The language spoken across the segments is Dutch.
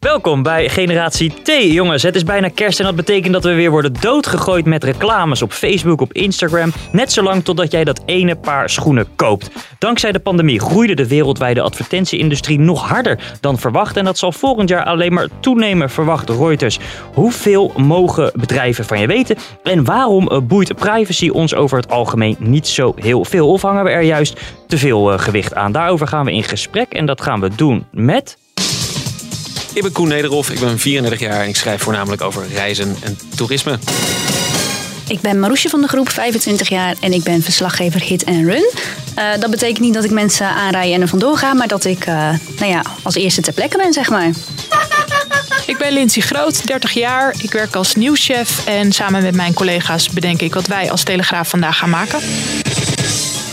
Welkom bij Generatie T, jongens. Het is bijna kerst en dat betekent dat we weer worden doodgegooid met reclames op Facebook, op Instagram. Net zolang totdat jij dat ene paar schoenen koopt. Dankzij de pandemie groeide de wereldwijde advertentieindustrie nog harder dan verwacht. En dat zal volgend jaar alleen maar toenemen, verwacht Reuters. Hoeveel mogen bedrijven van je weten? En waarom eh, boeit privacy ons over het algemeen niet zo heel veel? Of hangen we er juist te veel eh, gewicht aan? Daarover gaan we in gesprek en dat gaan we doen met... Ik ben Koen Nederhof, ik ben 34 jaar en ik schrijf voornamelijk over reizen en toerisme. Ik ben Maroesje van de groep, 25 jaar en ik ben verslaggever Hit and Run. Uh, dat betekent niet dat ik mensen aanrij en er vandoor ga, maar dat ik uh, nou ja, als eerste ter plekke ben, zeg maar. Ik ben Lindsay Groot, 30 jaar. Ik werk als nieuwschef en samen met mijn collega's bedenk ik wat wij als Telegraaf vandaag gaan maken.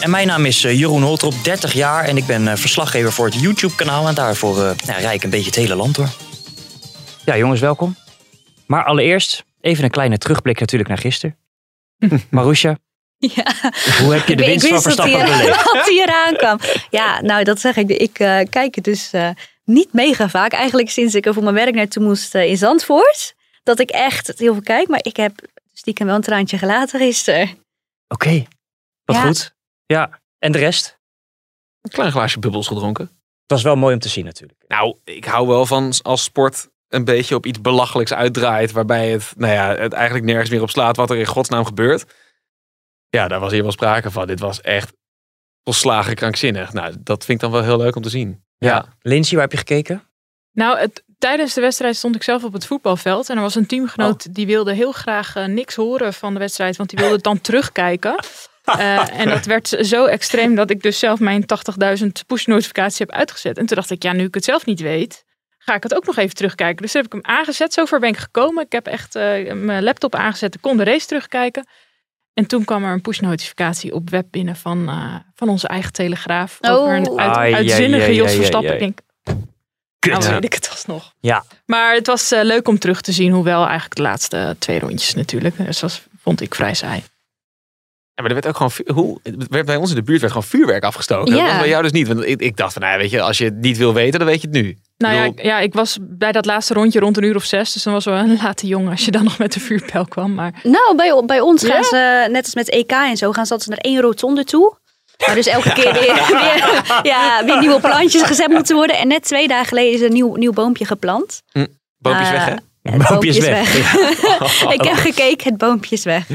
En mijn naam is eh, Jeroen Holtrop, 30 jaar en ik ben eh, verslaggever voor het YouTube-kanaal. En daarvoor uh, ja, rij ik een beetje het hele land door. Ja, jongens, welkom. Maar allereerst even een kleine terugblik natuurlijk naar gisteren. Marusha, ja. hoe heb je de winst van Verstappen beleefd? Dat hij eraan kwam. Ja, nou dat zeg ik. Ik uh, kijk het dus uh, niet mega vaak. Eigenlijk sinds ik er voor mijn werk naartoe moest uh, in Zandvoort. Dat ik echt heel veel kijk. Maar ik heb stiekem wel een traantje gelaten gisteren. Oké, okay. wat ja. goed. Ja, en de rest? Een klein glaasje bubbels gedronken. Het was wel mooi om te zien natuurlijk. Nou, ik hou wel van als sport een beetje op iets belachelijks uitdraait. Waarbij het, nou ja, het eigenlijk nergens meer op slaat wat er in godsnaam gebeurt. Ja, daar was hier wel sprake van. Dit was echt volslagen krankzinnig. Nou, dat vind ik dan wel heel leuk om te zien. Ja. ja. Lindsay, waar heb je gekeken? Nou, het, tijdens de wedstrijd stond ik zelf op het voetbalveld. En er was een teamgenoot oh. die wilde heel graag uh, niks horen van de wedstrijd. Want die wilde het dan terugkijken. Uh, en dat werd zo extreem dat ik dus zelf mijn 80.000 push notificaties heb uitgezet. En toen dacht ik, ja, nu ik het zelf niet weet, ga ik het ook nog even terugkijken. Dus heb ik hem aangezet. Zover ben ik gekomen. Ik heb echt uh, mijn laptop aangezet. Ik kon de race terugkijken. En toen kwam er een push notificatie op web binnen van, uh, van onze eigen telegraaf. Oh. Over een uit, Ai, uitzinnige Jos ai, Verstappen. ai. Ik denk, Kut. nou weet ik het alsnog. Ja, Maar het was uh, leuk om terug te zien. Hoewel eigenlijk de laatste twee rondjes natuurlijk. Dus dat vond ik vrij saai. Ja, maar er werd ook gewoon, hoe, werd bij ons in de buurt werd gewoon vuurwerk afgestoken. Ja. Dat was bij jou dus niet. Want ik, ik dacht van, nou, ja, weet je, als je het niet wil weten, dan weet je het nu. Nou ja, Ik ja, ik was bij dat laatste rondje rond een uur of zes. Dus dan was wel een late jongen als je dan nog met de vuurpijl kwam. Maar Nou, bij, bij ons Ja? gaan ze, net als met EK en zo, gaan ze altijd naar één rotonde toe. Maar dus elke keer weer, weer, ja, weer nieuwe plantjes gezet moeten worden. En net twee dagen geleden is er een nieuw, nieuw boompje geplant. boompjes Ah, weg, hè? Ja, het Boompje is boompje is weg. weg. ik heb gekeken, het boompje is weg.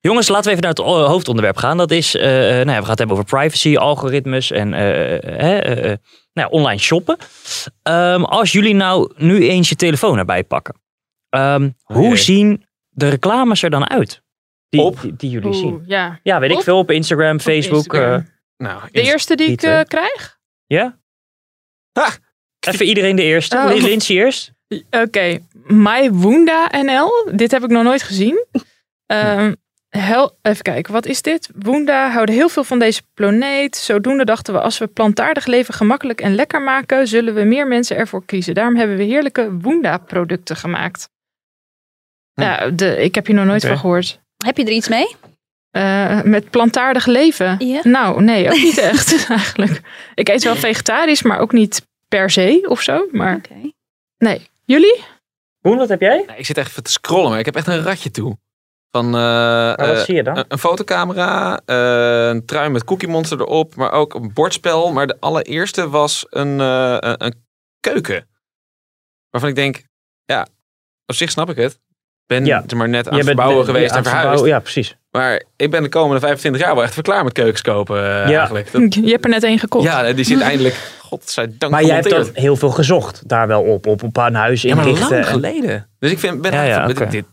Jongens, laten we even naar het hoofdonderwerp gaan. Dat is, eh, nou ja, we gaan het hebben over privacy, algoritmes en eh, eh, eh, eh, nou ja, online shoppen. Ehm, als jullie nou nu eens je telefoon erbij pakken, ehm, hoe jee. zien de reclames er dan uit? Die, Op? die, die jullie oeh, zien. ja. Ja, weet ik veel. Op Instagram, Op Facebook. Instagram. eh, Nou, De eerste die ik eh, krijg? ja? Ha! Even iedereen de eerste. Oh. Lindsay eerst. Oké, My Wounda NL. Dit heb ik nog nooit gezien. Ehm, hel, even kijken, wat is dit? Wounda houden heel veel van deze planeet. Zodoende dachten we, als we plantaardig leven gemakkelijk en lekker maken, zullen we meer mensen ervoor kiezen. Daarom hebben we heerlijke Wounda-producten gemaakt. Hm. Ja, de, ik heb hier nog nooit van gehoord. Heb je er iets mee? Eh, met plantaardig leven? Nou, nee, ook niet echt eigenlijk. Ik eet wel vegetarisch, maar ook niet per se of zo. Maar Oké. nee. Jullie? Koen, wat heb jij? Nou, ik zit echt even te scrollen, maar ik heb echt een ratje toe. Van eh, wat eh, zie je dan? een, een fotocamera, eh, een trui met Cookie Monster erop, maar ook een bordspel. Maar de allereerste was een, eh, een, een keuken. Waarvan ik denk, ja, op zich snap ik het. Ben Ja. er maar net aan het verbouwen geweest en het verhuisd. Ja, precies. Maar ik ben de komende 25 jaar wel echt verklaar met keukens kopen Ja. eigenlijk. Dat, Je hebt er net één gekocht. ja, die zit eindelijk, godzijdank, Maar jij hebt heel veel gezocht daar wel op. Op een paar huis Ja, maar lang en- geleden. Dus ik vind, ben Ja, ja, dit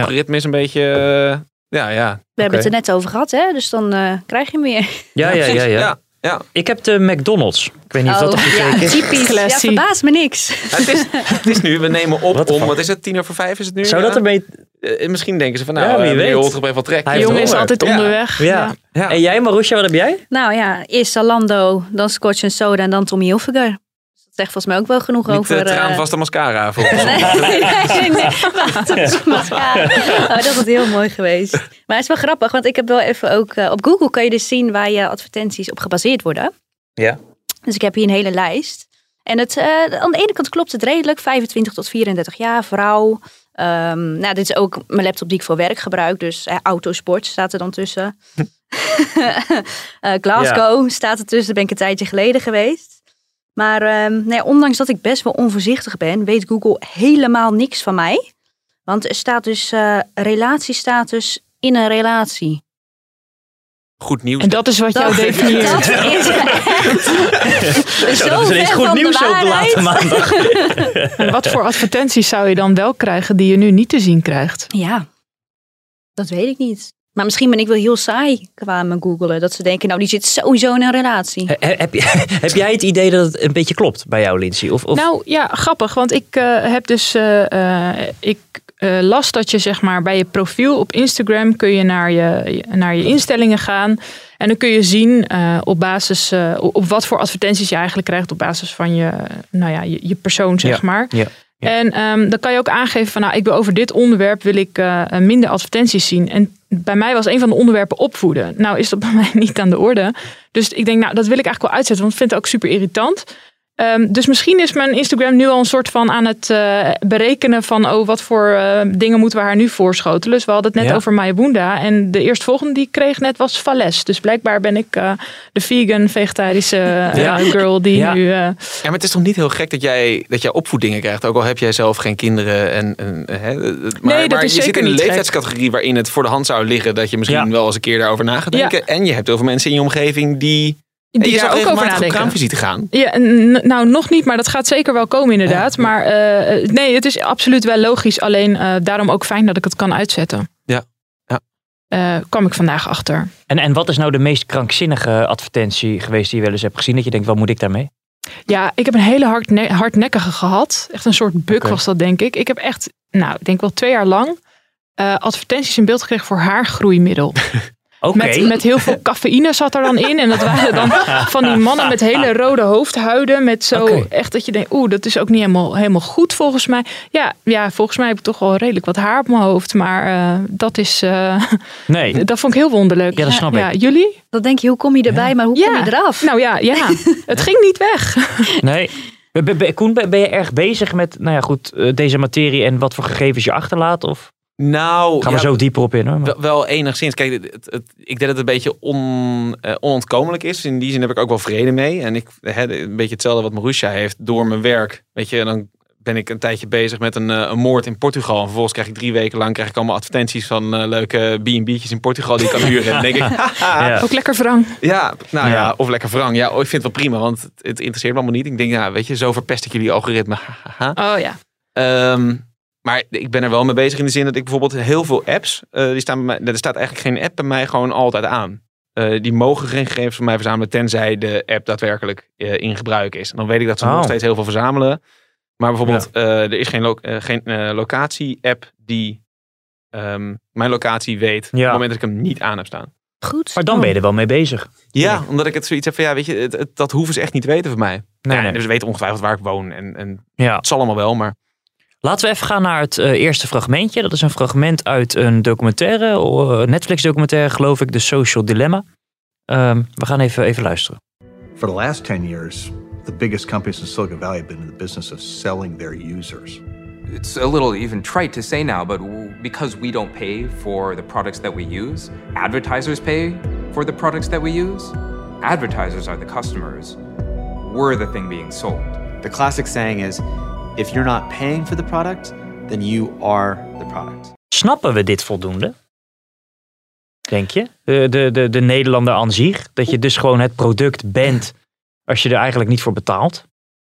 algoritme is een beetje, eh, ja, ja. We hebben het er net over gehad, hè? dus dan eh, krijg je meer. Ja, ja, ja, ja. Ik heb de McDonald's. Ik weet niet of dat Oh, ja, is. typisch. Ja, verbaast me niks. Ja, het, is, het is nu, we nemen op om, fuck? wat is het, tien over vijf is het nu? Zou dat ermee... Eh, misschien denken ze van, nou, Ja, wie meneer weet. Holtrop heeft trek. Hij jongen is altijd Ja. onderweg. Ja. Ja. En jij Marusha, wat heb jij? Nou ja, eerst Zalando, dan Scotch en Soda en dan Tommy Hilfiger. Zegt volgens mij ook wel genoeg Niet over... uh, eh, traanvaste mascara volgens Nee, nee, nee. nee. Wacht, dat is mascara. Oh, dat was heel mooi geweest. Maar het is wel grappig, want ik heb wel even ook... eh, op Google kan je dus zien waar je advertenties op gebaseerd worden. Ja. Dus ik heb hier een hele lijst. En het, eh, aan de ene kant klopt het redelijk. 25 tot 34 jaar, vrouw. Ehm, nou, dit is ook mijn laptop die ik voor werk gebruik. Dus eh, autosport staat er dan tussen. Eh, Glasgow staat er tussen. Daar ben ik een tijdje geleden geweest. Maar ehm, nee, ondanks dat ik best wel onvoorzichtig ben, weet Google helemaal niks van mij. Want er staat dus eh, relatiestatus in een relatie. Goed nieuws. En dat is wat jou definieert. dat is echt Zo, dat is goed de nieuws op de late waarheid. maandag. En wat voor advertenties zou je dan wel krijgen die je nu niet te zien krijgt? Ja, dat weet ik niet. Maar misschien ben ik wel heel saai qua mijn googelen. Dat ze denken, nou die zit sowieso in een relatie. He- heb, heb jij het idee dat het een beetje klopt bij jou, Lindsay? Of, of... Nou ja, grappig, want ik eh, heb dus. eh, eh, ik eh, las dat je zeg maar bij je profiel op Instagram kun je naar je, naar je instellingen gaan. En dan kun je zien eh, op basis eh, op wat voor advertenties je eigenlijk krijgt op basis van je, nou ja, je, je persoon, zeg Ja, maar. ja, ja. En ehm, dan kan je ook aangeven van nou, ik wil over dit onderwerp wil ik eh, minder advertenties zien. En bij mij was een van de onderwerpen opvoeden. Nou is dat bij mij niet aan de orde. Dus ik denk, nou, dat wil ik eigenlijk wel uitzetten, want ik vind het ook super irritant. Ehm, dus misschien is mijn Instagram nu al een soort van aan het eh, berekenen van oh, wat voor eh, dingen moeten we haar nu voorschotelen. Dus we hadden het net Ja. over Mayabunda en de eerstvolgende die ik kreeg net was Vales. Dus blijkbaar ben ik eh, de vegan, vegetarische Ja. girl die Ja. nu... eh, Ja, maar het is toch niet heel gek dat jij, dat jij opvoedingen krijgt. Ook al heb jij zelf geen kinderen. En, en, hè, maar Nee, dat maar is je zit in een gek. leeftijdscategorie waarin het voor de hand zou liggen. Dat je misschien Ja. wel eens een keer daarover na gaat denken. En je hebt heel veel mensen in je omgeving die... die je zat ook over op nadenken. kraamvisite gaan. Ja, nou nog niet, maar dat gaat zeker wel komen inderdaad. Maar eh, nee, het is absoluut wel logisch. Alleen eh, daarom ook fijn dat ik het kan uitzetten. Ja, ja. Eh, kwam ik vandaag achter. En, en wat is nou de meest krankzinnige advertentie geweest die je wel eens hebt gezien? Dat je denkt, wat moet ik daarmee? Ja, ik heb een hele hardne- hardnekkige gehad. Echt een soort bug Oké. was dat, denk ik. Ik heb echt, nou, ik denk wel twee jaar lang eh, advertenties in beeld gekregen voor haargroeimiddel. Met, met heel veel cafeïne zat er dan in. En dat waren dan van die mannen met hele rode hoofdhuiden. Met zo echt dat je denkt, oeh, dat is ook niet helemaal, helemaal goed volgens mij. Ja, ja, volgens mij heb ik toch wel redelijk wat haar op mijn hoofd. Maar eh, dat is, eh, Nee. dat vond ik heel wonderlijk. Ja, dat snap ik. Ja, jullie? Dan denk je, hoe kom je erbij, maar hoe kom je eraf? Nou ja, ja. het ging niet weg. Nee. Koen, ben ben je erg bezig met nou ja, goed, eh, deze materie en wat voor gegevens je achterlaat? Of Nou, gaan we ja, zo dieper op in? Hoor. Wel, wel enigszins. Kijk, het, het- het- ik denk dat het een beetje on, eh, onontkomelijk is. In die zin heb ik ook wel vrede mee. En ik hè, een beetje hetzelfde wat Marusha heeft door mijn werk. Weet je, dan ben ik een tijdje bezig met een, eh, een moord in Portugal. En vervolgens krijg ik drie weken lang krijg ik allemaal advertenties van eh, leuke B&B'tjes in Portugal die ik kan huren. En denk ik, Ja. Ook lekker wrang. ja, nou ja. Ja. of lekker wrang. Ja, oh, ik vind het wel prima, want het, het interesseert me allemaal niet. Ik denk, nou, weet je, zo verpest ik jullie algoritme. Oh ja. Ehm, maar ik ben er wel mee bezig in de zin dat ik bijvoorbeeld heel veel apps, eh, die staan bij mij, er staat eigenlijk geen app bij mij gewoon altijd aan. Eh, die mogen geen gegevens van mij verzamelen, tenzij de app daadwerkelijk eh, in gebruik is. En dan weet ik dat ze Oh. nog steeds heel veel verzamelen. Maar bijvoorbeeld, eh, er is geen, lo- eh, geen eh, locatie-app die ehm, mijn locatie weet op het moment dat ik hem niet aan heb staan. Goed. Maar dan ben je er wel mee bezig. Ja, omdat ik het zoiets heb van, ja, weet je, het, het- dat hoeven ze echt niet te weten van mij. Nee, ja, nee. Dus ze weten ongetwijfeld waar ik woon en, en Ja. het zal allemaal wel, maar... Laten we even gaan naar het eh, eerste fragmentje. Dat is een fragment uit een documentaire, eh, Netflix documentaire geloof ik, The Social Dilemma. Ehm, we gaan even, even luisteren. For the last 10 years, the biggest companies in Silicon Valley have been in the business of selling their users. It's a little even trite to say now, but because we don't pay for the products that we use, advertisers pay for the products that we use. Advertisers are the customers. We're the thing being sold. The classic saying is if you're not paying for the product, then you are the product. Snappen we dit voldoende? Denk je? De, de, de, de Nederlander aan zich. Dat je dus gewoon het product bent als je er eigenlijk niet voor betaalt.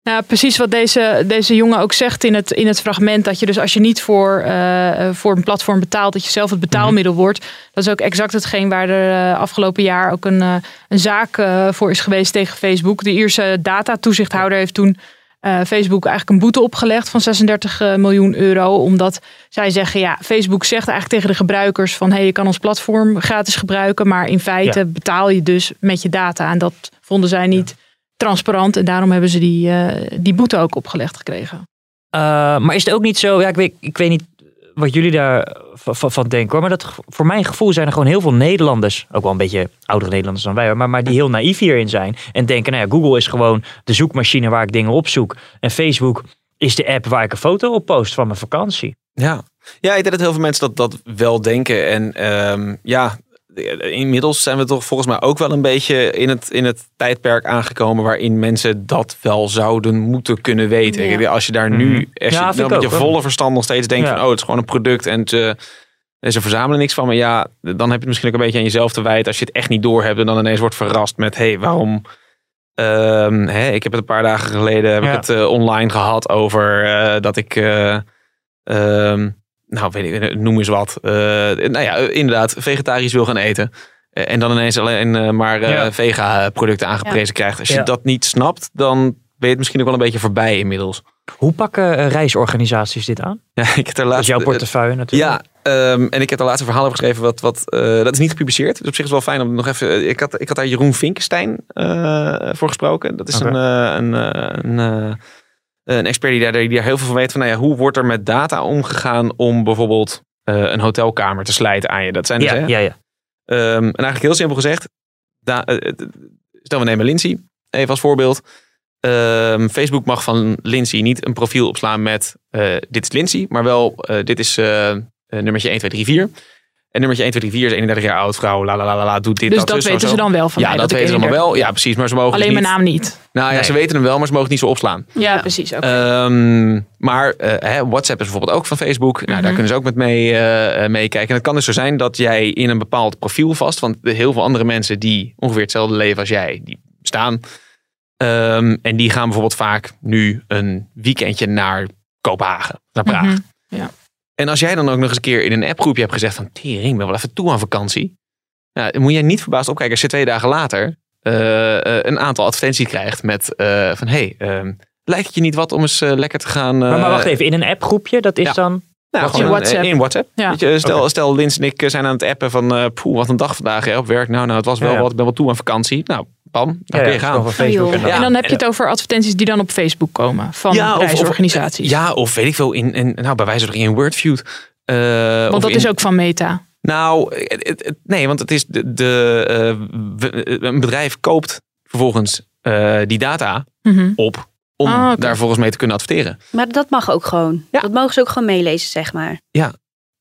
Nou, precies wat deze, deze jongen ook zegt in het, in het fragment. Dat je dus als je niet voor, eh, voor een platform betaalt, dat je zelf het betaalmiddel Mhm. wordt. Dat is ook exact hetgeen waar er eh, afgelopen jaar ook een, eh, een zaak voor is geweest tegen Facebook. De Ierse datatoezichthouder heeft toen eh, Facebook eigenlijk een boete opgelegd van 36 eh, miljoen euro. Omdat zij zeggen, ja, Facebook zegt eigenlijk tegen de gebruikers van hé, hey, je kan ons platform gratis gebruiken. Maar in feite Ja. betaal je dus met je data. En dat vonden zij niet transparant. En daarom hebben ze die, eh, die boete ook opgelegd gekregen. Maar is het ook niet zo, ja, ik weet, ik weet niet wat jullie daar van, denken hoor, maar dat, voor mijn gevoel zijn er gewoon heel veel Nederlanders, ook wel een beetje oudere Nederlanders dan wij, maar, maar die heel naïef hierin zijn en denken, nou ja, Google is gewoon de zoekmachine waar ik dingen opzoek en Facebook is de app waar ik een foto op post van mijn vakantie. Ja. ja, ik denk dat heel veel mensen dat, dat wel denken. En ehm, ja, inmiddels zijn we toch volgens mij ook wel een beetje in het, in het tijdperk aangekomen waarin mensen dat wel zouden moeten kunnen weten. Ja. Als je daar nu, Mhm. als je Ja, ik met je hoor. volle verstand nog steeds denkt Ja. van, oh, het is gewoon een product en ze, en ze verzamelen niks van. Maar ja, dan heb je het misschien ook een beetje aan jezelf te wijten als je het echt niet doorhebt en dan ineens wordt verrast met, hé, hey, waarom... Ehm, hè, ik heb het een paar dagen geleden heb Ja. ik het eh, online gehad over eh, dat ik eh, ehm, nou weet ik, noem eens wat. Eh, nou ja, eh, inderdaad, vegetarisch wil gaan eten. Eh, en dan ineens alleen eh, maar eh, Ja. vega-producten aangeprezen krijgt. Als je Ja. dat niet snapt, dan ben je het misschien ook wel een beetje voorbij inmiddels. Hoe pakken eh, reisorganisaties dit aan? Ja, ik heb er Dat is laatst, jouw portefeuille natuurlijk. ja, ehm, en ik heb er laatst een verhaal over geschreven. Wat, wat, eh, dat is niet gepubliceerd. Dus op zich is het wel fijn om nog even. Ik had, ik had daar Jeroen Vinkenstein eh, voor gesproken. Dat is een, eh, een, eh, een, eh, een expert die daar, die daar heel veel van weet. Van, nou ja, hoe wordt er met data omgegaan om bijvoorbeeld eh, een hotelkamer te slijten aan je? Dat zijn dus, ja, hè, ja, ja. Ehm, en eigenlijk heel simpel gezegd. Da, eh, eh, stel we nemen Lindsay even als voorbeeld. Ehm, Facebook mag van Lindsay niet een profiel opslaan met eh, dit is Lindsay, maar wel eh, dit is eh, eh, nummertje 1, 2, 3, 4. En nummertje 1, 2, 3, 4 is 31 jaar oud, vrouw, la la la la, doet dit, Dus dat, dat weten zo. ze dan wel van Ja, mij. dat ik weten ze allemaal 31 wel. Ja, precies, maar ze mogen Alleen dus mijn niet, naam niet. Nou ja, Nee. ze weten hem wel, maar ze mogen het niet zo opslaan. Ja, precies. Ook. Ehm, maar eh, hè, WhatsApp is bijvoorbeeld ook van Facebook. Nou, daar Mhm. kunnen ze ook met mee, eh, eh, meekijken. En het kan dus zo zijn dat jij in een bepaald profiel vast... want heel veel andere mensen die ongeveer hetzelfde leven als jij... die bestaan. Ehm, en die gaan bijvoorbeeld vaak nu een weekendje naar Kopenhagen, naar Praag. Mhm. En als jij dan ook nog eens een keer in een appgroepje hebt gezegd van... tering, ik ben wel even toe aan vakantie. Dan moet jij niet verbaasd opkijken als je twee dagen later... eh, eh, een aantal advertenties krijgt met eh, van... hey, ehm, lijkt het je niet wat om eens lekker te gaan... Maar, maar wacht even, in een appgroepje, dat is ja. dan... nou, in een- WhatsApp. In WhatsApp. Ja. Weet je, stel, stel, Lins en ik eh, zijn aan het appen van... eh poeh, wat een dag vandaag hè, op werk. Nou, nou, het was wel Ja, ja. wat. Ik ben wel toe aan vakantie. Nou, bam, dan Ja, kun ja, je gaan. van Facebook joh. en dan- En dan heb je het over advertenties die dan op Facebook komen van Ja, of- of- reisorganisaties. Ja, of weet ik veel, in, in, nou, bij wijze van in Wordfeud. eh, Want dat in- is ook van Meta. Nou, het- het- het- nee, want het is de, de, eh, een bedrijf koopt vervolgens eh, die data Mhm. op om Ah, daar volgens mee te kunnen adverteren. Maar dat mag ook gewoon. Ja. Dat mogen ze ook gewoon meelezen, zeg maar. Ja,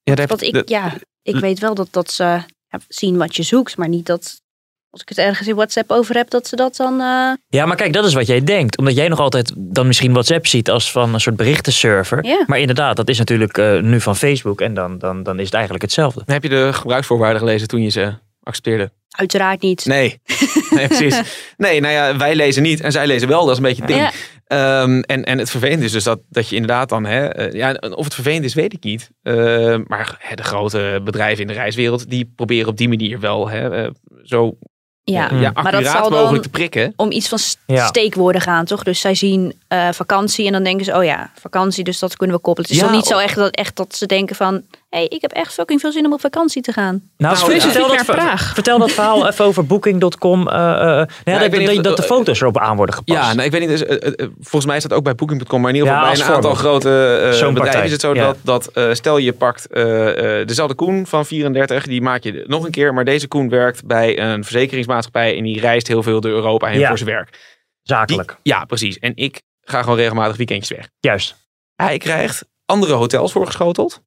daar heb- Want ik, de- ja, ik weet wel dat, dat ze ja, zien wat je zoekt, maar niet dat als ik het ergens in WhatsApp over heb, dat ze dat dan. eh, Ja, maar kijk, dat is wat jij denkt. Omdat jij nog altijd dan misschien WhatsApp ziet als van een soort berichtenserver. Ja. Maar inderdaad, dat is natuurlijk eh, nu van Facebook. En dan, dan, dan is het eigenlijk hetzelfde. heb je de gebruiksvoorwaarden gelezen toen je ze accepteerde? Uiteraard niet. Nee, nee precies. Nee, nou ja, wij lezen niet en zij lezen wel. Dat is een beetje het ding. Ja. Ehm, en, en het vervelend is dus dat, dat je inderdaad dan, hè, eh, ja, of het vervelend is, weet ik niet. Eh, maar hè, de grote bedrijven in de reiswereld, die proberen op die manier wel hè, eh, zo Ja, eh, ja, maar dat zal mogelijk dan te prikken. om iets van st- Ja. steekwoorden gaan, toch? Dus zij zien eh, vakantie en dan denken ze, oh ja, vakantie, dus dat kunnen we koppelen. Het is Ja, toch niet zo of- echt dat, echt dat ze denken van, hey, ik heb echt fucking veel zin om op vakantie te gaan. Nou, Nou, vertel, specifiek dat, Praag. vertel dat verhaal even over Booking.com. eh, eh, nou ja, ik dat, dat, de eh, foto's erop aan worden gepast. Ja, nou, ik weet niet. Dus, eh, eh, volgens mij is dat ook bij Booking.com, maar in ieder geval Ja, bij een aantal grote eh, Zo'n bedrijven partij, is het zo ja. dat, dat eh, stel je pakt eh, eh, dezelfde Koen van 34, die maak je nog een keer, maar deze Koen werkt bij een verzekeringsmaatschappij en die reist heel veel door Europa heen Ja. voor zijn werk. Die- Zakelijk. ja, precies. En ik ga gewoon regelmatig weekendjes weg. Juist. Hij krijgt andere hotels voorgeschoteld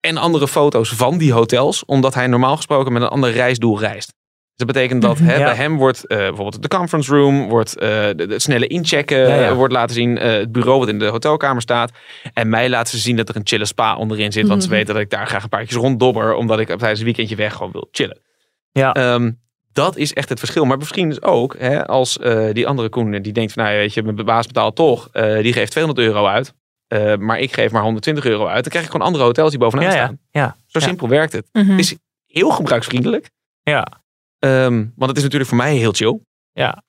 en andere foto's van die hotels, omdat hij normaal gesproken met een ander reisdoel reist. Dus dat betekent dat hè, Ja. bij hem wordt eh, bijvoorbeeld de conference room, wordt eh, de snelle inchecken Ja, ja. eh, wordt laten zien, het bureau wat in de hotelkamer staat. En mij laten ze zien dat er een chille spa onderin zit, want ze Mhm. weten dat ik daar graag een paar keer ronddobber, omdat ik tijdens een weekendje weg gewoon wil chillen. Ja. Ehm, dat is echt het verschil. Maar misschien is ook hè, als die andere Koen die denkt van nou weet je, mijn baas betaalt toch, die geeft 200 euro uit. Eh, maar ik geef maar 120 euro uit. Dan krijg ik gewoon andere hotels die bovenaan Ja, ja, staan. ja. Zo Ja. simpel werkt het. Het is heel gebruiksvriendelijk. Ja. Ehm, want het is natuurlijk voor mij heel chill. Ja.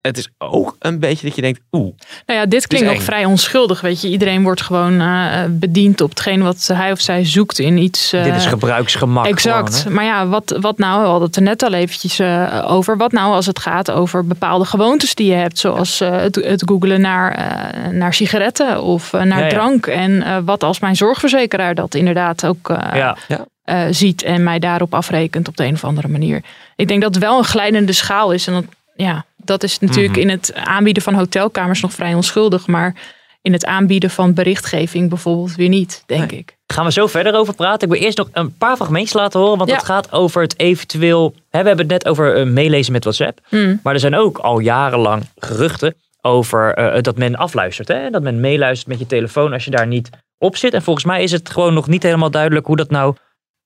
Het is ook een beetje dat je denkt, oeh, Nou ja, dit klinkt ook eng. vrij onschuldig. Weet je, iedereen wordt gewoon eh, bediend op hetgeen wat hij of zij zoekt in iets. eh, Dit is gebruiksgemak. Exact. gewoon, maar ja, wat, wat nou, we hadden het er net al eventjes eh, over. Wat nou als het gaat over bepaalde gewoontes die je hebt. Zoals eh, het, het googelen naar, eh, naar sigaretten of eh, naar Ja, ja. drank. En eh, wat als mijn zorgverzekeraar dat inderdaad ook eh, ja. eh, ziet. En mij daarop afrekent op de een of andere manier. Ik denk dat het wel een glijdende schaal is. En dat, ja, dat is natuurlijk Mhm. in het aanbieden van hotelkamers nog vrij onschuldig. Maar in het aanbieden van berichtgeving bijvoorbeeld weer niet, denk ik. Gaan we zo verder over praten. Ik wil eerst nog een paar fragmentjes laten horen. Want Ja. het gaat over het eventueel... Hè, we hebben het net over eh, meelezen met WhatsApp. Hmm. Maar er zijn ook al jarenlang geruchten over eh, dat men afluistert. Hè? Dat men meeluistert met je telefoon als je daar niet op zit. En volgens mij is het gewoon nog niet helemaal duidelijk hoe dat nou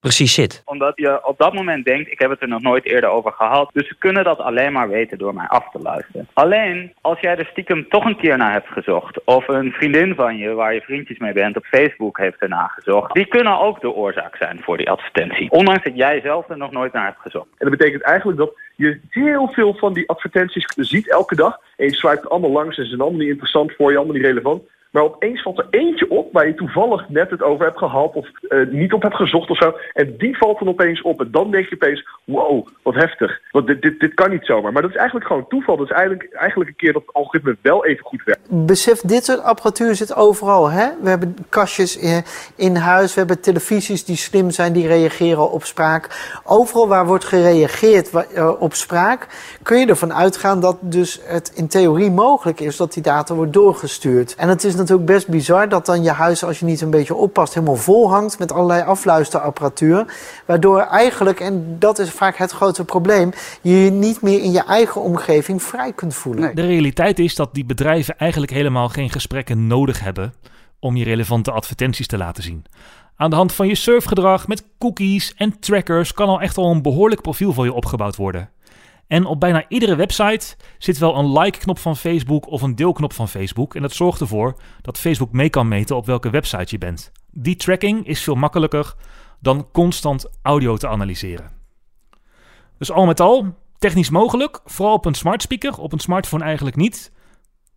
precies zit. Omdat je op dat moment denkt, ik heb het er nog nooit eerder over gehad. Dus ze kunnen dat alleen maar weten door mij af te luisteren. Alleen, als jij er stiekem toch een keer naar hebt gezocht... of een vriendin van je, waar je vriendjes mee bent, op Facebook heeft ernaar gezocht... die kunnen ook de oorzaak zijn voor die advertentie. Ondanks dat jij zelf er nog nooit naar hebt gezocht. En dat betekent eigenlijk dat je heel veel van die advertenties ziet elke dag. En je allemaal langs en ze zijn allemaal niet interessant voor je, allemaal niet relevant. Maar opeens valt er eentje op waar je toevallig net het over hebt gehad of eh, niet op hebt gezocht of zo. En die valt dan opeens op. En dan denk je opeens, wow, wat heftig. Want dit, dit, dit kan niet zomaar. Maar dat is eigenlijk gewoon toeval. Dat is eigenlijk, eigenlijk een keer dat het algoritme wel even goed werkt. Besef, dit soort apparatuur zit overal. Hè? We hebben kastjes in, in huis, we hebben televisies die slim zijn, die reageren op spraak. Overal waar wordt gereageerd eh, op spraak, kun je ervan uitgaan dat dus het in theorie mogelijk is dat die data wordt doorgestuurd. En het is natuurlijk best bizar dat dan je huis, als je niet een beetje oppast, helemaal vol hangt met allerlei afluisterapparatuur. Waardoor eigenlijk, en dat is vaak het grote probleem, je je niet meer in je eigen omgeving vrij kunt voelen. De realiteit is dat die bedrijven eigenlijk helemaal geen gesprekken nodig hebben om je relevante advertenties te laten zien. Aan de hand van je surfgedrag met cookies en trackers kan al echt al een behoorlijk profiel voor je opgebouwd worden. En op bijna iedere website zit wel een like-knop van Facebook of een deelknop van Facebook. En dat zorgt ervoor dat Facebook mee kan meten op welke website je bent. Die tracking is veel makkelijker dan constant audio te analyseren. Dus al met al, technisch mogelijk, vooral op een smart speaker, op een smartphone eigenlijk niet.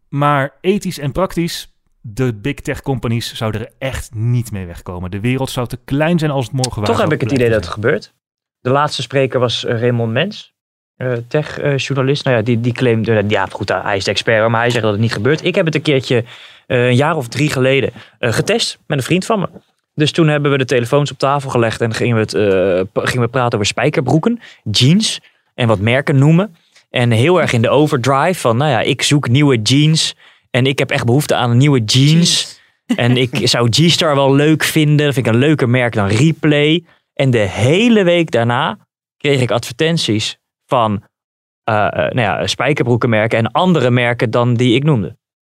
Maar ethisch en praktisch, de big tech companies zouden er echt niet mee wegkomen. De wereld zou te klein zijn als het morgen Toch waar heb ik het idee dat het gebeurt. De laatste spreker was eh, Raymond Mens. Eh, tech-journalist. nou ja, die, die claimde, ja goed, hij is de expert, maar hij zegt dat het niet gebeurt. Ik heb het een keertje, eh, een jaar of drie geleden, eh, getest met een vriend van me. Dus toen hebben we de telefoons op tafel gelegd en gingen we, het, eh, gingen we praten over spijkerbroeken, jeans en wat merken noemen. En heel erg in de overdrive van, nou ja, ik zoek nieuwe jeans en ik heb echt behoefte aan nieuwe jeans. En ik zou G-Star wel leuk vinden. Dat vind ik een leuker merk dan Replay. En de hele week daarna kreeg ik advertenties van eh, eh, nou ja, spijkerbroekenmerken en andere merken dan die ik noemde.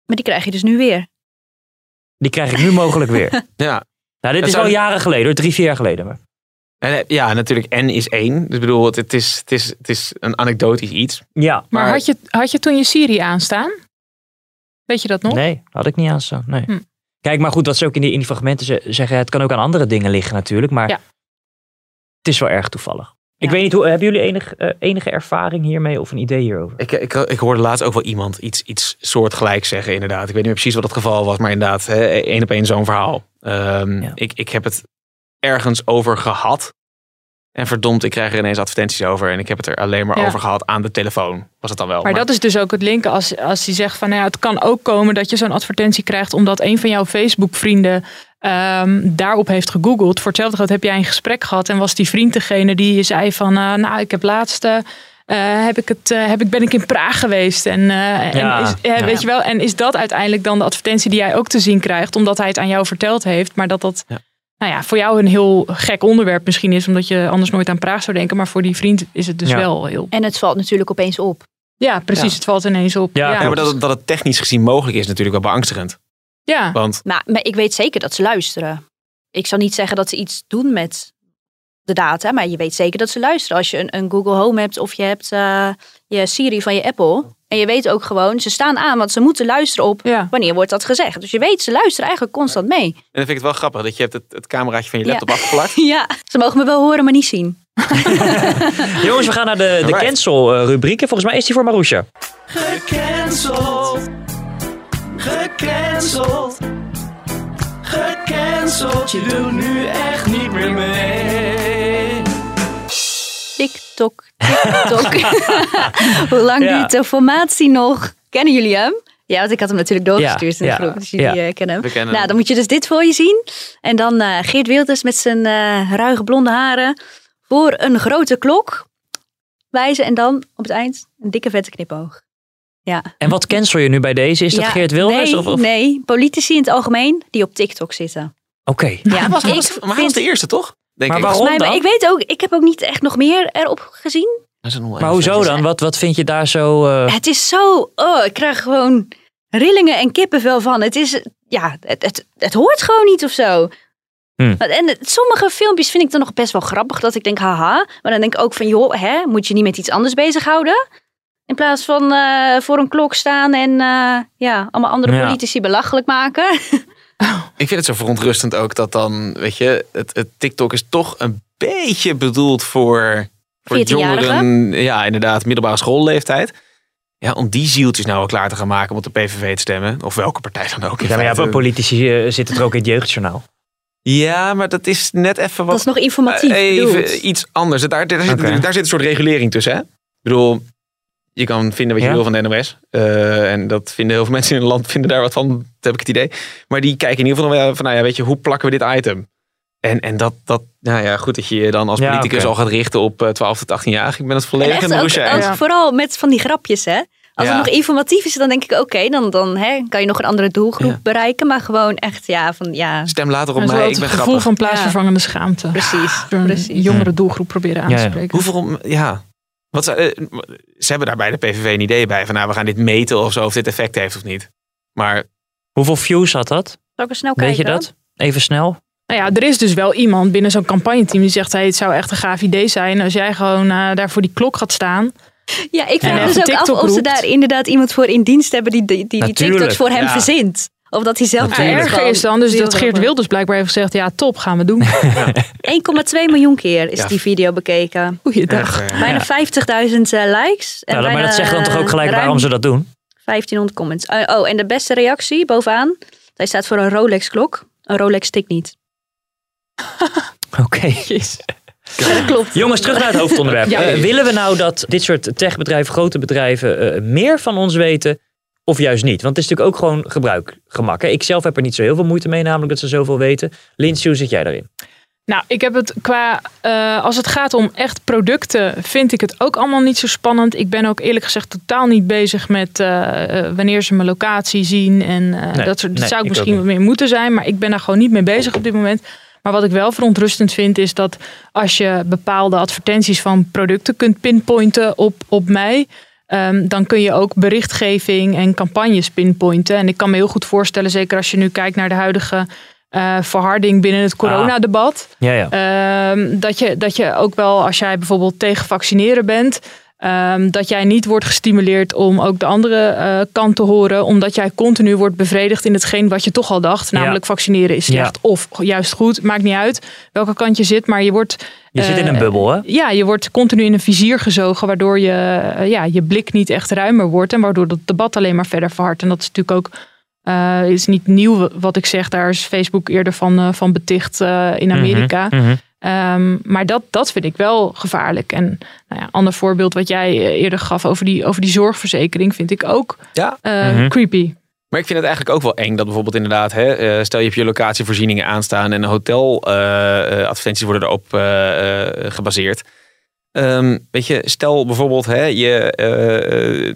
Maar die krijg je dus nu weer. Die krijg ik nu mogelijk weer. Ja. Nou, dit is zou- al jaren geleden, hoor, drie, vier jaar geleden. Maar. En, eh, ja, natuurlijk, N is één. Dus ik bedoel, het, het, is, het, is, het is een anekdotisch iets. Ja. Maar, had, je, had je toen je Siri aanstaan? Weet je dat nog? Nee, had ik niet aanstaan. Nee. Hm. Kijk, maar goed, wat ze ook in die, in die fragmenten ze- zeggen, het kan ook aan andere dingen liggen natuurlijk. Maar Ja. het is wel erg toevallig. Ik weet niet, hoe, hebben jullie enig, eh, enige ervaring hiermee of een idee hierover? Ik, ik, ik hoorde laatst ook wel iemand iets, iets soortgelijks zeggen, inderdaad. Ik weet niet meer precies wat het geval was, maar inderdaad, hè, één op één zo'n verhaal. Ehm, ik, ik heb het ergens over gehad. En verdomd, ik krijg er ineens advertenties over. En ik heb het er alleen maar Ja. over gehad aan de telefoon. Was het dan wel. Maar dat is dus ook het linken als, als hij zegt van nou ja, het kan ook komen dat je zo'n advertentie krijgt omdat een van jouw Facebook ehm, daarop heeft gegoogeld. Voor hetzelfde geld heb jij een gesprek gehad en was die vriend degene die zei van eh, nou ik heb laatst eh, eh, heb ik het, heb ik, ben ik in Praag geweest. En, eh, Ja, en, is, ja. weet je wel, en is dat uiteindelijk dan de advertentie die jij ook te zien krijgt, omdat hij het aan jou verteld heeft, maar dat dat nou ja, voor jou een heel gek onderwerp misschien is, omdat je anders nooit aan Praag zou denken, maar voor die vriend is het dus Ja. wel heel. En het valt natuurlijk opeens op. Ja, precies. Ja. Het valt ineens op. Ja, ja. maar dat, het- dat het technisch gezien mogelijk is, natuurlijk wel beangstigend. Ja. Want Maar, maar ik weet zeker dat ze luisteren. Ik zou niet zeggen dat ze iets doen met de data, maar je weet zeker dat ze luisteren. Als je een, een Google Home hebt of je hebt eh, je Siri van je Apple. En je weet ook gewoon, ze staan aan, want ze moeten luisteren op wanneer wordt dat gezegd. Dus je weet, ze luisteren eigenlijk constant mee. En dan vind ik het wel grappig dat je hebt het, het cameraatje van je Ja. laptop afgeplakt. Ja, ze mogen me wel horen, maar niet zien. Jongens, we gaan naar de, de Alright. cancel eh, rubriek. En volgens mij is die voor Marusha. Gecanceld. Gecanceld. Gecanceld. Je doet nu echt niet meer mee. TikTok, TikTok. Hoe lang Ja. duurt de formatie nog? Kennen jullie hem? Ja, want ik had hem natuurlijk doorgestuurd Ja, in de ja, groep. Dus jullie ja. eh, kennen hem. We kennen nou, hem. dan moet je dus dit voor je zien. En dan eh, Geert Wilders met zijn eh, ruige blonde haren voor een grote klok wijzen. En dan op het eind een dikke vette knipoog. Ja. En wat cancel je nu bij deze? Is dat Ja, Geert Wilders? Nee, of, of? nee, politici in het algemeen die op TikTok zitten. Oké. Ja, hij was, hij ik was- maar hij was vind- de eerste, toch? Denk Maar ik. waarom Volgens mij, dan? ik weet ook, ik heb ook niet echt nog meer erop gezien. Maar hoezo dan? Wat, wat vind je daar zo... eh, Het is zo, oh, ik krijg gewoon rillingen en kippenvel van. Het is, ja, het, het, het hoort gewoon niet of zo. Hm. En sommige filmpjes vind ik dan nog best wel grappig. Dat ik denk, haha. Maar dan denk ik ook van, joh, hè, moet je niet met iets anders bezighouden? In plaats van eh, voor een klok staan en eh, ja, allemaal andere Ja. politici belachelijk maken. Ik vind het zo verontrustend ook dat dan, weet je, het, het TikTok is toch een beetje bedoeld voor, voor 14-jarigen. jongeren. Ja, inderdaad, middelbare schoolleeftijd. Ja, om die zieltjes nou wel klaar te gaan maken om op de PVV te stemmen. Of welke partij dan ook. in ja, maar ja, politici eh, zitten er ook in het jeugdjournaal. Ja, maar dat is net even wat... Dat is nog informatief Even bedoeld. iets anders. Daar, daar, zit, daar zit een soort regulering tussen, hè? Ik bedoel, je kan vinden wat je Ja. wil van de NOS. eh, en dat vinden heel veel mensen in het land vinden daar wat van. Dat heb ik het idee. Maar die kijken in ieder geval wel van, nou ja, weet je, hoe plakken we dit item? En, en dat, dat, nou ja, goed dat je je dan als Ja, politicus al gaat richten op eh, 12 tot 18 jaar. Ik ben het volledig in echt de ook, vooral met van die grapjes, hè. Als Ja. het nog informatief is, dan denk ik, oké, dan, dan hè, kan je nog een andere doelgroep bereiken. Maar gewoon echt, ja, van ja. Stem later op mij, het ik ben gevoel grappig. van plaatsvervangende schaamte. Precies, precies. jongere doelgroep proberen aan te spreken. Hoeveel, ja. Wat, ze, eh, ze hebben daar bij de PVV een idee bij van, nou, we gaan dit meten of zo, of dit effect heeft of niet. Maar Hoeveel views had dat? Zal ik eens snel Weet je kijken? dat? Even snel. Nou ja, er is dus wel iemand binnen zo'n campagneteam die zegt: hey, het zou echt een gaaf idee zijn als jij gewoon eh, daar voor die klok gaat staan. Ja, ik vraag me dus ook af of ze roept. daar inderdaad iemand voor in dienst hebben die die, die, TikToks voor hem ja. verzint. Of dat hij zelf Het erger is dan dus dat Geert Wilders blijkbaar heeft gezegd: ja, top, gaan we doen. 1,2 miljoen keer is Ja. die video bekeken. Goeiedag. Bijna 50.000 eh, likes. En Ja, maar bijna, dat zegt dan toch ook eh, gelijk waarom ze dat doen? 1500 comments. Eh, oh, en de beste reactie bovenaan. Hij staat voor een Rolex klok. Een Rolex tikt niet. Oké. Ja, dat klopt. Jongens, terug naar het hoofdonderwerp. Ja. Willen we nou dat dit soort techbedrijven, grote bedrijven, eh, meer van ons weten? Of juist niet? Want het is natuurlijk ook gewoon gebruikgemak. Hè? Ik zelf heb er niet zo heel veel moeite mee, namelijk dat ze zoveel weten. Lindsay, hoe zit jij daarin? Nou, ik heb het qua. eh, als het gaat om echt producten, vind ik het ook allemaal niet zo spannend. Ik ben ook eerlijk gezegd totaal niet bezig met eh, eh, wanneer ze mijn locatie zien. En Nee, dat, soort, dat nee, zou ik misschien wat meer moeten zijn. Maar ik ben daar gewoon niet mee bezig op dit moment. Maar wat ik wel verontrustend vind, is dat als je bepaalde advertenties van producten kunt pinpointen op, op mij. Ehm, dan kun je ook berichtgeving en campagnes pinpointen. En ik kan me heel goed voorstellen, zeker als je nu kijkt naar de huidige eh, verharding binnen het coronadebat. Ja, ja. Ehm, dat, je, dat je ook wel, als jij bijvoorbeeld tegen vaccineren bent, ehm, dat jij niet wordt gestimuleerd om ook de andere eh, kant te horen, omdat jij continu wordt bevredigd in hetgeen wat je toch al dacht, Ja. namelijk vaccineren is slecht of juist goed, maakt niet uit welke kant je zit, maar je wordt. Je zit in eh, een bubbel, hè? Ja, je wordt continu in een vizier gezogen, waardoor je, eh, ja, je blik niet echt ruimer wordt en waardoor het debat alleen maar verder verhardt. En dat is natuurlijk ook is niet nieuw wat ik zeg. Daar is Facebook eerder van, van beticht in Amerika. Mhm, mhm. Ehm, maar dat, dat vind ik wel gevaarlijk. En nou ja, ander voorbeeld wat jij eh, eerder gaf over die, over die zorgverzekering, vind ik ook Ja. eh, Mhm. creepy. Maar ik vind het eigenlijk ook wel eng dat bijvoorbeeld inderdaad, hè, eh, stel je hebt je locatievoorzieningen aanstaan en hoteladvertenties worden erop eh, eh, gebaseerd. Ehm, weet je, stel bijvoorbeeld, hè, je eh, eh,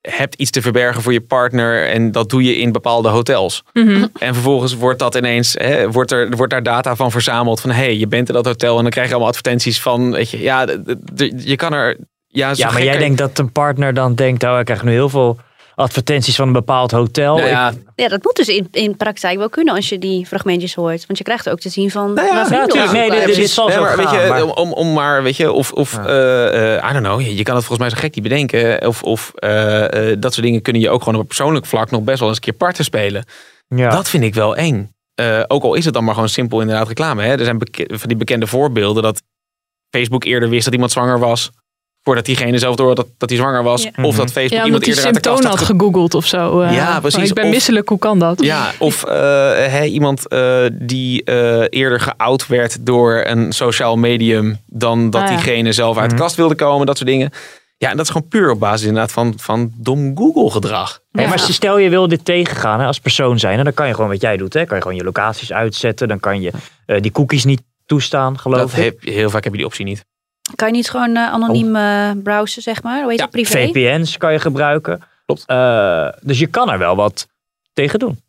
hebt iets te verbergen voor je partner en dat doe je in bepaalde hotels. Mhm. En vervolgens wordt dat ineens, hè, wordt, er, wordt daar data van verzameld van hé, hey, je bent in dat hotel en dan krijg je allemaal advertenties van, weet je, ja, d- d- je kan er, ja, zo Ja, maar jij denkt dat een partner dan denkt, oh, ik krijg nu heel veel advertenties van een bepaald hotel. Nou ja, Ik- Ja, dat moet dus in, in praktijk wel kunnen als je die fragmentjes hoort. Want je krijgt ook te zien van... Nou ja, waar vrienden tuurlijk. op Nee, dit- dit zal Nee, zo maar weet gaan, je, maar- Om, om, maar, weet je, of, of eh, eh, I don't know, je kan het volgens mij zo gek niet bedenken. Of, of eh, eh, dat soort dingen kunnen je ook gewoon op een persoonlijk vlak nog best wel eens een keer parten spelen. ja. Dat vind ik wel eng. Eh, ook al is het dan maar gewoon simpel inderdaad reclame. Hè? Er zijn van die bekende voorbeelden dat Facebook eerder wist dat iemand zwanger was. Voordat diegene zelf door dat, dat hij zwanger was. Ja. Of dat Facebook Ja, omdat iemand eerder uit de kast had had ge- gegoogeld of zo. eh, Ja, van, precies. Ik ben Of- misselijk, hoe kan dat? Ja, of eh, hè, iemand eh, die eh, eerder geout werd door een sociaal medium dan dat Ah, ja. diegene zelf uit de Mhm. kast wilde komen, dat soort dingen. Ja, en dat is gewoon puur op basis inderdaad van, van dom Google gedrag. Nee, Ja. maar stel je wil dit tegengaan hè, als persoon zijn. Dan kan je gewoon wat jij doet. Hè? Kan je gewoon je locaties uitzetten. Dan kan je eh, die cookies niet toestaan, geloof Dat ik. heb, je- heel vaak heb je die optie niet. Kan je niet gewoon eh, anoniem eh, browsen, zeg maar? Hoe heet Ja, het? Privé? VPN's kan je gebruiken. Klopt. Eh, dus je kan er wel wat tegen doen.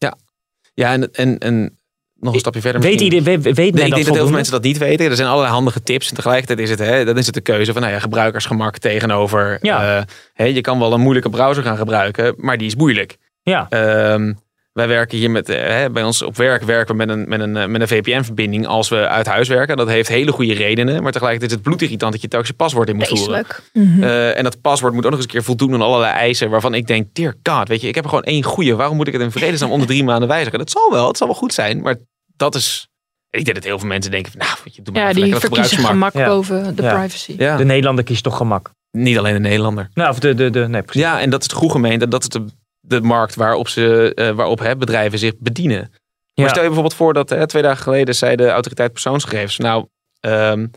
Ja, en, en, en nog een stapje verder. Weet, misschien. iedereen, weet, weet Nee, men ik dat denk dat heel veel mensen dat niet weten. Er zijn allerlei handige tips. En tegelijkertijd is het, hè, dan is het de keuze van nou ja, gebruikersgemak tegenover. Ja. eh, hè, je kan wel een moeilijke browser gaan gebruiken, maar die is moeilijk. Ja, Ehm, wij werken hier met, eh, hè, bij ons op werk werken we met een, met een, eh, met een VPN-verbinding als we uit huis werken. Dat heeft hele goede redenen, maar tegelijkertijd is het bloedirritant dat je telkens je paswoord in moet voeren. Eh, en dat paswoord moet ook nog eens een keer voldoen aan allerlei eisen waarvan ik denk, dear god, weet je, ik heb er gewoon één goede. Waarom moet ik het in vredesnaam onder drie maanden wijzigen? Dat zal wel, het zal wel goed zijn, maar dat is... Ik denk dat heel veel mensen denken van, nou, je, doe maar Ja, die dat verkiezen gemak Ja. boven de Ja. privacy. Ja, de Nederlander kiest toch gemak. niet alleen de Nederlander. Nou, of de, de, de, nee, precies. Ja, en dat is de goede gemeente. Dat is de, de markt waarop, ze, eh, waarop hè, bedrijven zich bedienen. Ja. Maar stel je bijvoorbeeld voor dat hè, twee dagen geleden zei de autoriteit persoonsgegevens. Nou, ehm,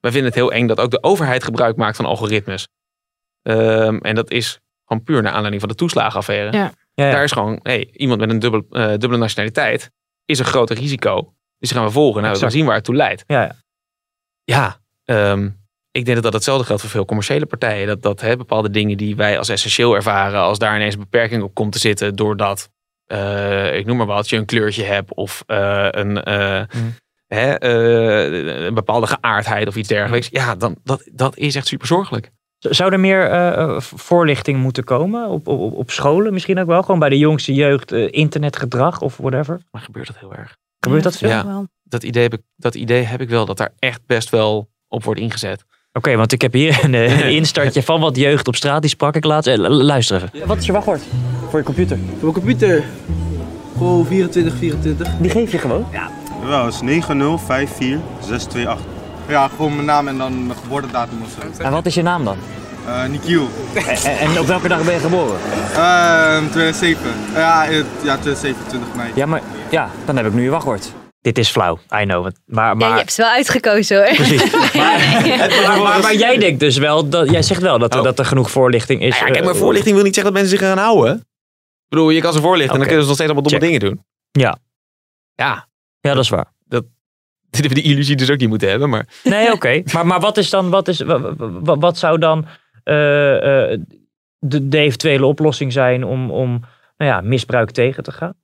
wij vinden het heel eng dat ook de overheid gebruik maakt van algoritmes. Ehm, en dat is gewoon puur naar aanleiding van de toeslagenaffaire. Ja. Daar is gewoon, hey, iemand met een dubbel, eh, dubbele nationaliteit is een groter risico. Dus die gaan we volgen. Nou, we gaan zien waar het toe leidt. Ja, ja. Ja, ehm, ik denk dat dat hetzelfde geldt voor veel commerciële partijen. Dat, dat hè, bepaalde dingen die wij als essentieel ervaren, als daar ineens een beperking op komt te zitten, doordat, eh, ik noem maar wat, je een kleurtje hebt of eh, een, eh, Mhm. hè, eh, een bepaalde geaardheid of iets dergelijks. Ja, dan, dat, dat is echt super zorgelijk. Zou er meer eh, eh, voorlichting moeten komen op, op, op scholen misschien ook wel? Gewoon bij de jongste jeugd, internetgedrag of whatever? Maar gebeurt dat heel erg? Gebeurt dat veel? Ja. Wel. Dat idee, heb ik, dat idee heb ik wel, dat daar echt best wel op wordt ingezet. Oké, want ik heb hier een, eh, een instartje van wat jeugd op straat. Die sprak ik laatst. Eh, lu- luister even. Wat is je wachtwoord voor je computer? Voor mijn computer. Gewoon 24, 24. Die geef je gewoon? Ja, dat is 9054628. Ja, gewoon mijn naam en dan mijn geboortedatum of zo. En wat is je naam dan? Eh Nikiel. En, en op welke dag ben je geboren? Eh 2007. Ja, ja, 2007, 20 mei. Ja, maar ja, dan heb ik nu je wachtwoord. Dit is flauw, I know. Maar, Ja, maar, je hebt ze wel uitgekozen hoor. Precies. Maar, maar, maar, maar jij denkt dus wel, dat, jij zegt wel dat, er- dat er genoeg voorlichting is. Nou ja, kijk, maar eh, voorlichting wil niet zeggen dat mensen zich gaan houden. Ik bedoel, je kan ze voorlichten en dan kunnen ze nog steeds allemaal domme Check. dingen doen. Ja. Ja, Ja, dat is waar. dit hebben we die illusie dus ook niet moeten hebben. Maar Nee, oké. Maar, maar wat is dan, wat, is, wat, wat, wat zou dan eh, eh, de, de eventuele oplossing zijn om, om nou ja, misbruik tegen te gaan?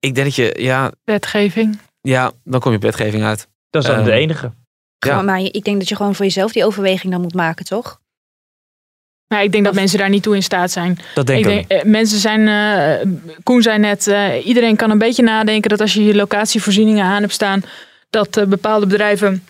Ik denk dat je, ja, Wetgeving. ja dan kom je op wetgeving uit. Dat is dan Ehm, de enige. Ja. Maar ik denk dat je gewoon voor jezelf die overweging dan moet maken, toch? Maar ik denk dat mensen daar niet toe in staat zijn. Dat denk ik, denk, niet. eh, mensen zijn, eh, Koen zei net, eh, iedereen kan een beetje nadenken dat als je je locatievoorzieningen aan hebt staan, dat bepaalde bedrijven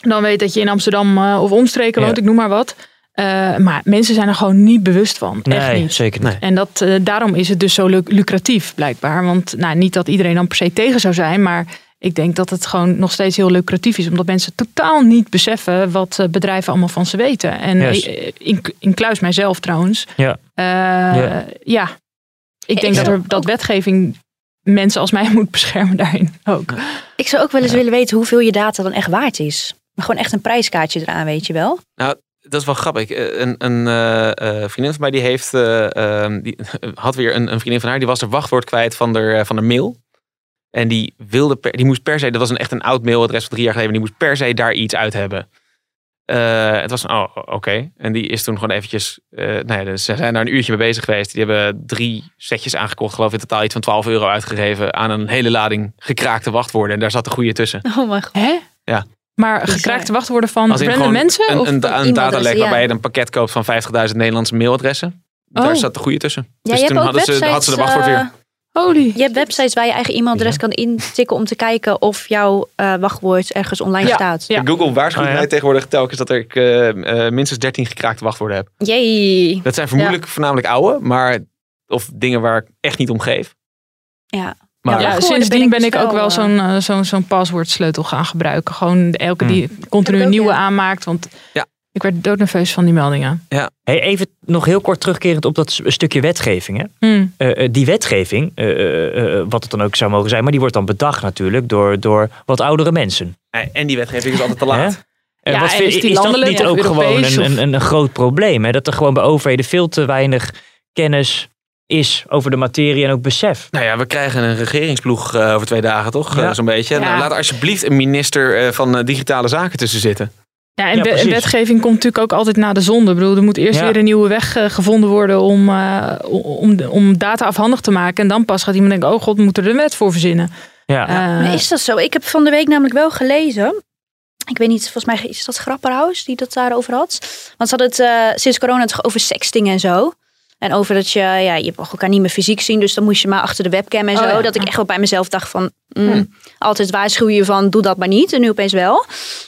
dan weten dat je in Amsterdam eh, of omstreken woont, Ja. ik noem maar wat. Eh, maar mensen zijn er gewoon niet bewust van. Echt Nee, niet. zeker niet. En dat, eh, daarom is het dus zo lu- lucratief, blijkbaar. Want nou, niet dat iedereen dan per se tegen zou zijn, maar ik denk dat het gewoon nog steeds heel lucratief is. Omdat mensen totaal niet beseffen wat eh, bedrijven allemaal van ze weten. En eh, in, in kluis mijzelf trouwens. Ja. Eh, Ja. ja. ik denk Ja. dat, er, dat wetgeving mensen als mij moet beschermen daarin ook. Ik zou ook wel eens willen weten hoeveel je data dan echt waard is. Maar gewoon echt een prijskaartje eraan, weet je wel? Nou, dat is wel grappig. Eh, Een, een eh, eh, vriendin van mij die heeft, eh, ehm, die had weer een, een vriendin van haar, die was er wachtwoord kwijt van de, van de mail. En die wilde, per, die moest per se, dat was een echt een oud mailadres van drie jaar geleden, die moest per se daar iets uit hebben. Eh, het was een, oh, oké. En die is toen gewoon eventjes, eh nou ja, dus ze zijn daar een uurtje mee bezig geweest. Die hebben drie setjes aangekocht, geloof ik in totaal iets van 12 euro uitgegeven aan een hele lading gekraakte wachtwoorden. En daar zat de goede tussen. Oh mijn god. Hè? Ja. Maar Bizar. gekraakte wachtwoorden van random mensen? Een, of een, een datalek dus, ja. waarbij je een pakket koopt van 50.000 Nederlandse mailadressen. daar Oh. zat de goede tussen. Ja, dus toen hadden ze, websites, had ze de wachtwoord eh, weer. Holy. Je hebt websites waar je eigen e-mailadres kan intikken om te kijken of jouw eh, wachtwoord ergens online staat. Google waarschuwt Oh, ja. mij tegenwoordig telkens dat ik eh, eh, minstens 13 gekraakte wachtwoorden heb. Jee. Dat zijn vermoedelijk voornamelijk oude, maar of dingen waar ik echt niet om geef. Ja. Maar ja, sindsdien ben ik ook wel zo'n eh, zo'n zo'n paswoordsleutel gaan gebruiken. Gewoon elke die continu een nieuwe aanmaakt. Want Ja. ik werd doodnerveus van die meldingen. Ja. Hey, even nog heel kort terugkerend op dat stukje wetgeving. Hè? Hmm. Eh, eh, die wetgeving, eh, eh, eh, wat het dan ook zou mogen zijn, maar die wordt dan bedacht natuurlijk door, door wat oudere mensen. Eh, En die wetgeving is altijd te laat. Eh, Ja, wat vind- is die is dat niet ook gewoon Europees een, een, een groot probleem? Hè? Dat er gewoon bij overheden veel te weinig kennis is over de materie en ook besef. Nou ja, we krijgen een regeringsploeg eh, over twee dagen, toch? Ja. Eh, Zo'n beetje. Ja. Nou, laat alsjeblieft een minister eh, van digitale zaken tussen zitten. Ja, en Ja, wetgeving komt natuurlijk ook altijd na de zonde. Ik bedoel, er moet eerst Ja. weer een nieuwe weg gevonden worden om, eh, om, om data afhandig te maken. En dan pas gaat iemand denken, oh god, we moeten er een wet voor verzinnen. Ja. Maar is dat zo? Ik heb van de week namelijk wel gelezen. Ik weet niet, volgens mij is dat Grapperhaus die dat daarover had. Want ze hadden het eh, sinds corona toch over sexting en zo. En over dat je, ja, je mag elkaar niet meer fysiek zien. Dus dan moest je maar achter de webcam en Oh zo. ja. Dat ik echt wel bij mezelf dacht van, mm, Hm. altijd waarschuw je van, doe dat maar niet. En nu opeens wel.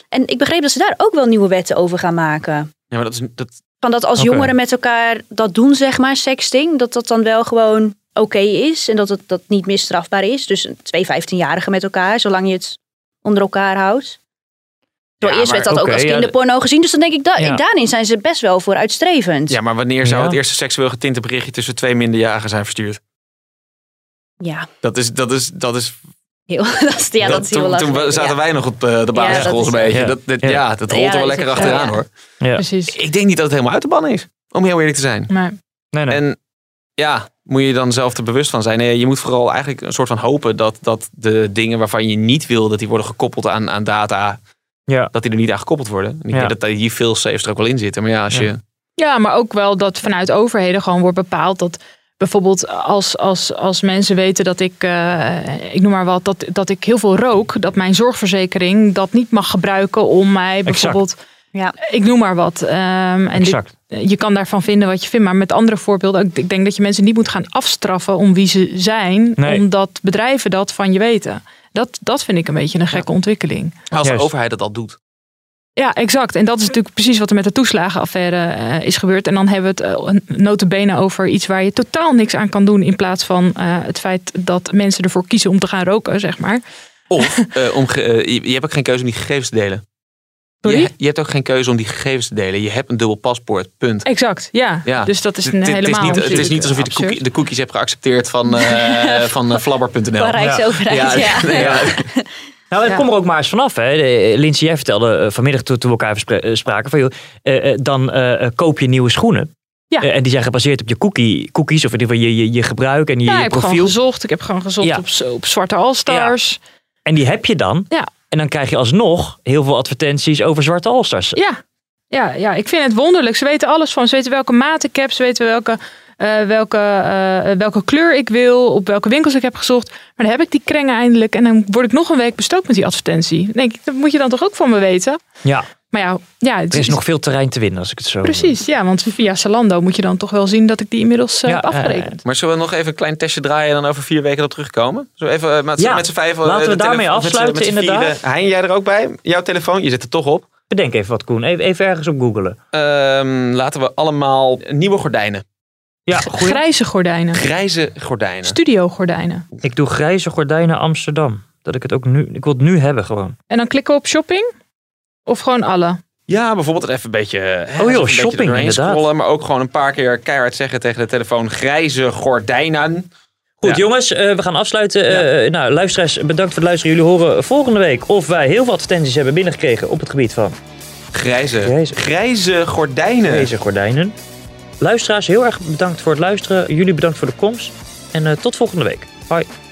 En ik begreep dat ze daar ook wel nieuwe wetten over gaan maken. Ja, maar dat is... Dat, Van dat als jongeren met elkaar dat doen, zeg maar, sexting, dat dat dan wel gewoon oké is. En dat het dat niet meer strafbaar is. Dus een twee 15-jarigen met elkaar, zolang je het onder elkaar houdt. Door Ja, eerst maar werd dat ook als ja, kinderporno gezien. Dus dan denk ik, da Ja. daarin zijn ze best wel vooruitstrevend. ja, maar wanneer zou Ja. het eerste seksueel getinte berichtje tussen twee minderjarigen zijn verstuurd? Ja, Dat is, dat is, dat is heel, dat is, ja, dat, is heel toen, lastig. toen zaten ja. wij nog op eh, de basisschool dat zo'n is- beetje. Ja. Dat, dat- Ja. ja. dat rolt Ja, er wel dat lekker is achteraan hoor. Ja. Precies. Ik denk niet dat het helemaal uit de ban is. Om heel eerlijk te zijn. Maar Nee, nee. En ja, moet je dan zelf er bewust van zijn. Nee, je moet vooral eigenlijk een soort van hopen dat, dat de dingen waarvan je niet wil dat die worden gekoppeld aan, aan data, ja. dat die er niet aan gekoppeld worden. En ik Ja. denk dat die veel safes er ook wel in zitten. Maar ja, als Ja. je... Ja, maar ook wel dat vanuit overheden gewoon wordt bepaald dat bijvoorbeeld als, als, als mensen weten dat ik, eh, ik noem maar wat, dat, dat ik heel veel rook, dat mijn zorgverzekering dat niet mag gebruiken om mij bijvoorbeeld, Ja. ik noem maar wat. Ehm, en dit- je kan daarvan vinden wat je vindt, maar met andere voorbeelden, ik- ik denk dat je mensen niet moet gaan afstraffen om wie ze zijn, Nee. omdat bedrijven dat van je weten. Dat, dat vind ik een beetje een gekke ontwikkeling. Als de Juist. overheid dat al doet. Ja, exact. En dat is natuurlijk precies wat er met de toeslagenaffaire eh, is gebeurd. En dan hebben we het uh, notabene over iets waar je totaal niks aan kan doen. In plaats van eh, het feit dat mensen ervoor kiezen om te gaan roken, zeg maar. Of eh, om je hebt ook geen keuze om die gegevens te delen. Sorry? Je, je hebt ook geen keuze om die gegevens te delen. Je hebt een dubbel paspoort, punt. Exact, ja. Ja. Dus dat is Het- een het, het helemaal is niet, het is niet alsof je de, cookie- de cookies hebt geaccepteerd van, eh van eh, flabber.nl. Van Rijksoverheid, ja. ja. Nou, het Ja. kom er ook maar eens vanaf. Hè. De- Lindsay, jij vertelde eh, vanmiddag toen, we elkaar spra- eh, spraken van joh, eh, eh, dan eh, eh, koop je nieuwe schoenen. Ja. Eh, en die zijn gebaseerd op je cookie, cookies of in ieder geval je, je, je gebruik en je, Ja, je ik heb gewoon gezocht. Ik heb gewoon gezocht Ja. op, op Zwarte All-Stars. En die heb je dan. Ja. En dan krijg je alsnog heel veel advertenties over zwarte Allstars. Ja. Ja, ja, ik vind het wonderlijk. Ze weten alles van. Ze weten welke maat ik heb. Ze weten welke, eh, welke, eh, welke kleur ik wil. Op welke winkels ik heb gezocht. Maar dan heb ik die krengen eindelijk. En dan word ik nog een week bestookt met die advertentie. Dan denk ik, dat moet je dan toch ook van me weten? Ja, Maar ja, ja het er is nog veel terrein te winnen als ik het zo... Precies, ja. Want via Zalando moet je dan toch wel zien dat ik die inmiddels eh, Ja, heb afgerekend. Maar zullen we nog even een klein testje draaien en dan over vier weken erop terugkomen? We even eh, met, Ja, met z'n vijf... eh, laten we de daarmee afsluiten, met inderdaad. Hein, jij er ook bij? Jouw telefoon? Je zit er toch op. Bedenk even wat, Koen. Even, even ergens op googelen. Ehm, laten we allemaal nieuwe gordijnen. Ja, goeie. Grijze gordijnen. Grijze gordijnen. Studio gordijnen. Ik doe grijze gordijnen Amsterdam. Dat ik het ook nu... Ik wil het nu hebben gewoon. En dan klikken we op shopping? Of gewoon alle? Ja, bijvoorbeeld even een beetje, hè, Oh joh, shopping, inderdaad. scrollen. Maar ook gewoon een paar keer keihard zeggen tegen de telefoon grijze gordijnen. Goed Ja. jongens, eh, we gaan afsluiten. Eh, nou, luisteraars, bedankt voor het luisteren. Jullie horen volgende week of wij heel veel advertenties hebben binnengekregen op het gebied van Grijze, Grijze. grijze gordijnen. deze gordijnen. Luisteraars, heel erg bedankt voor het luisteren. Jullie bedankt voor de komst. En eh, tot volgende week. Bye.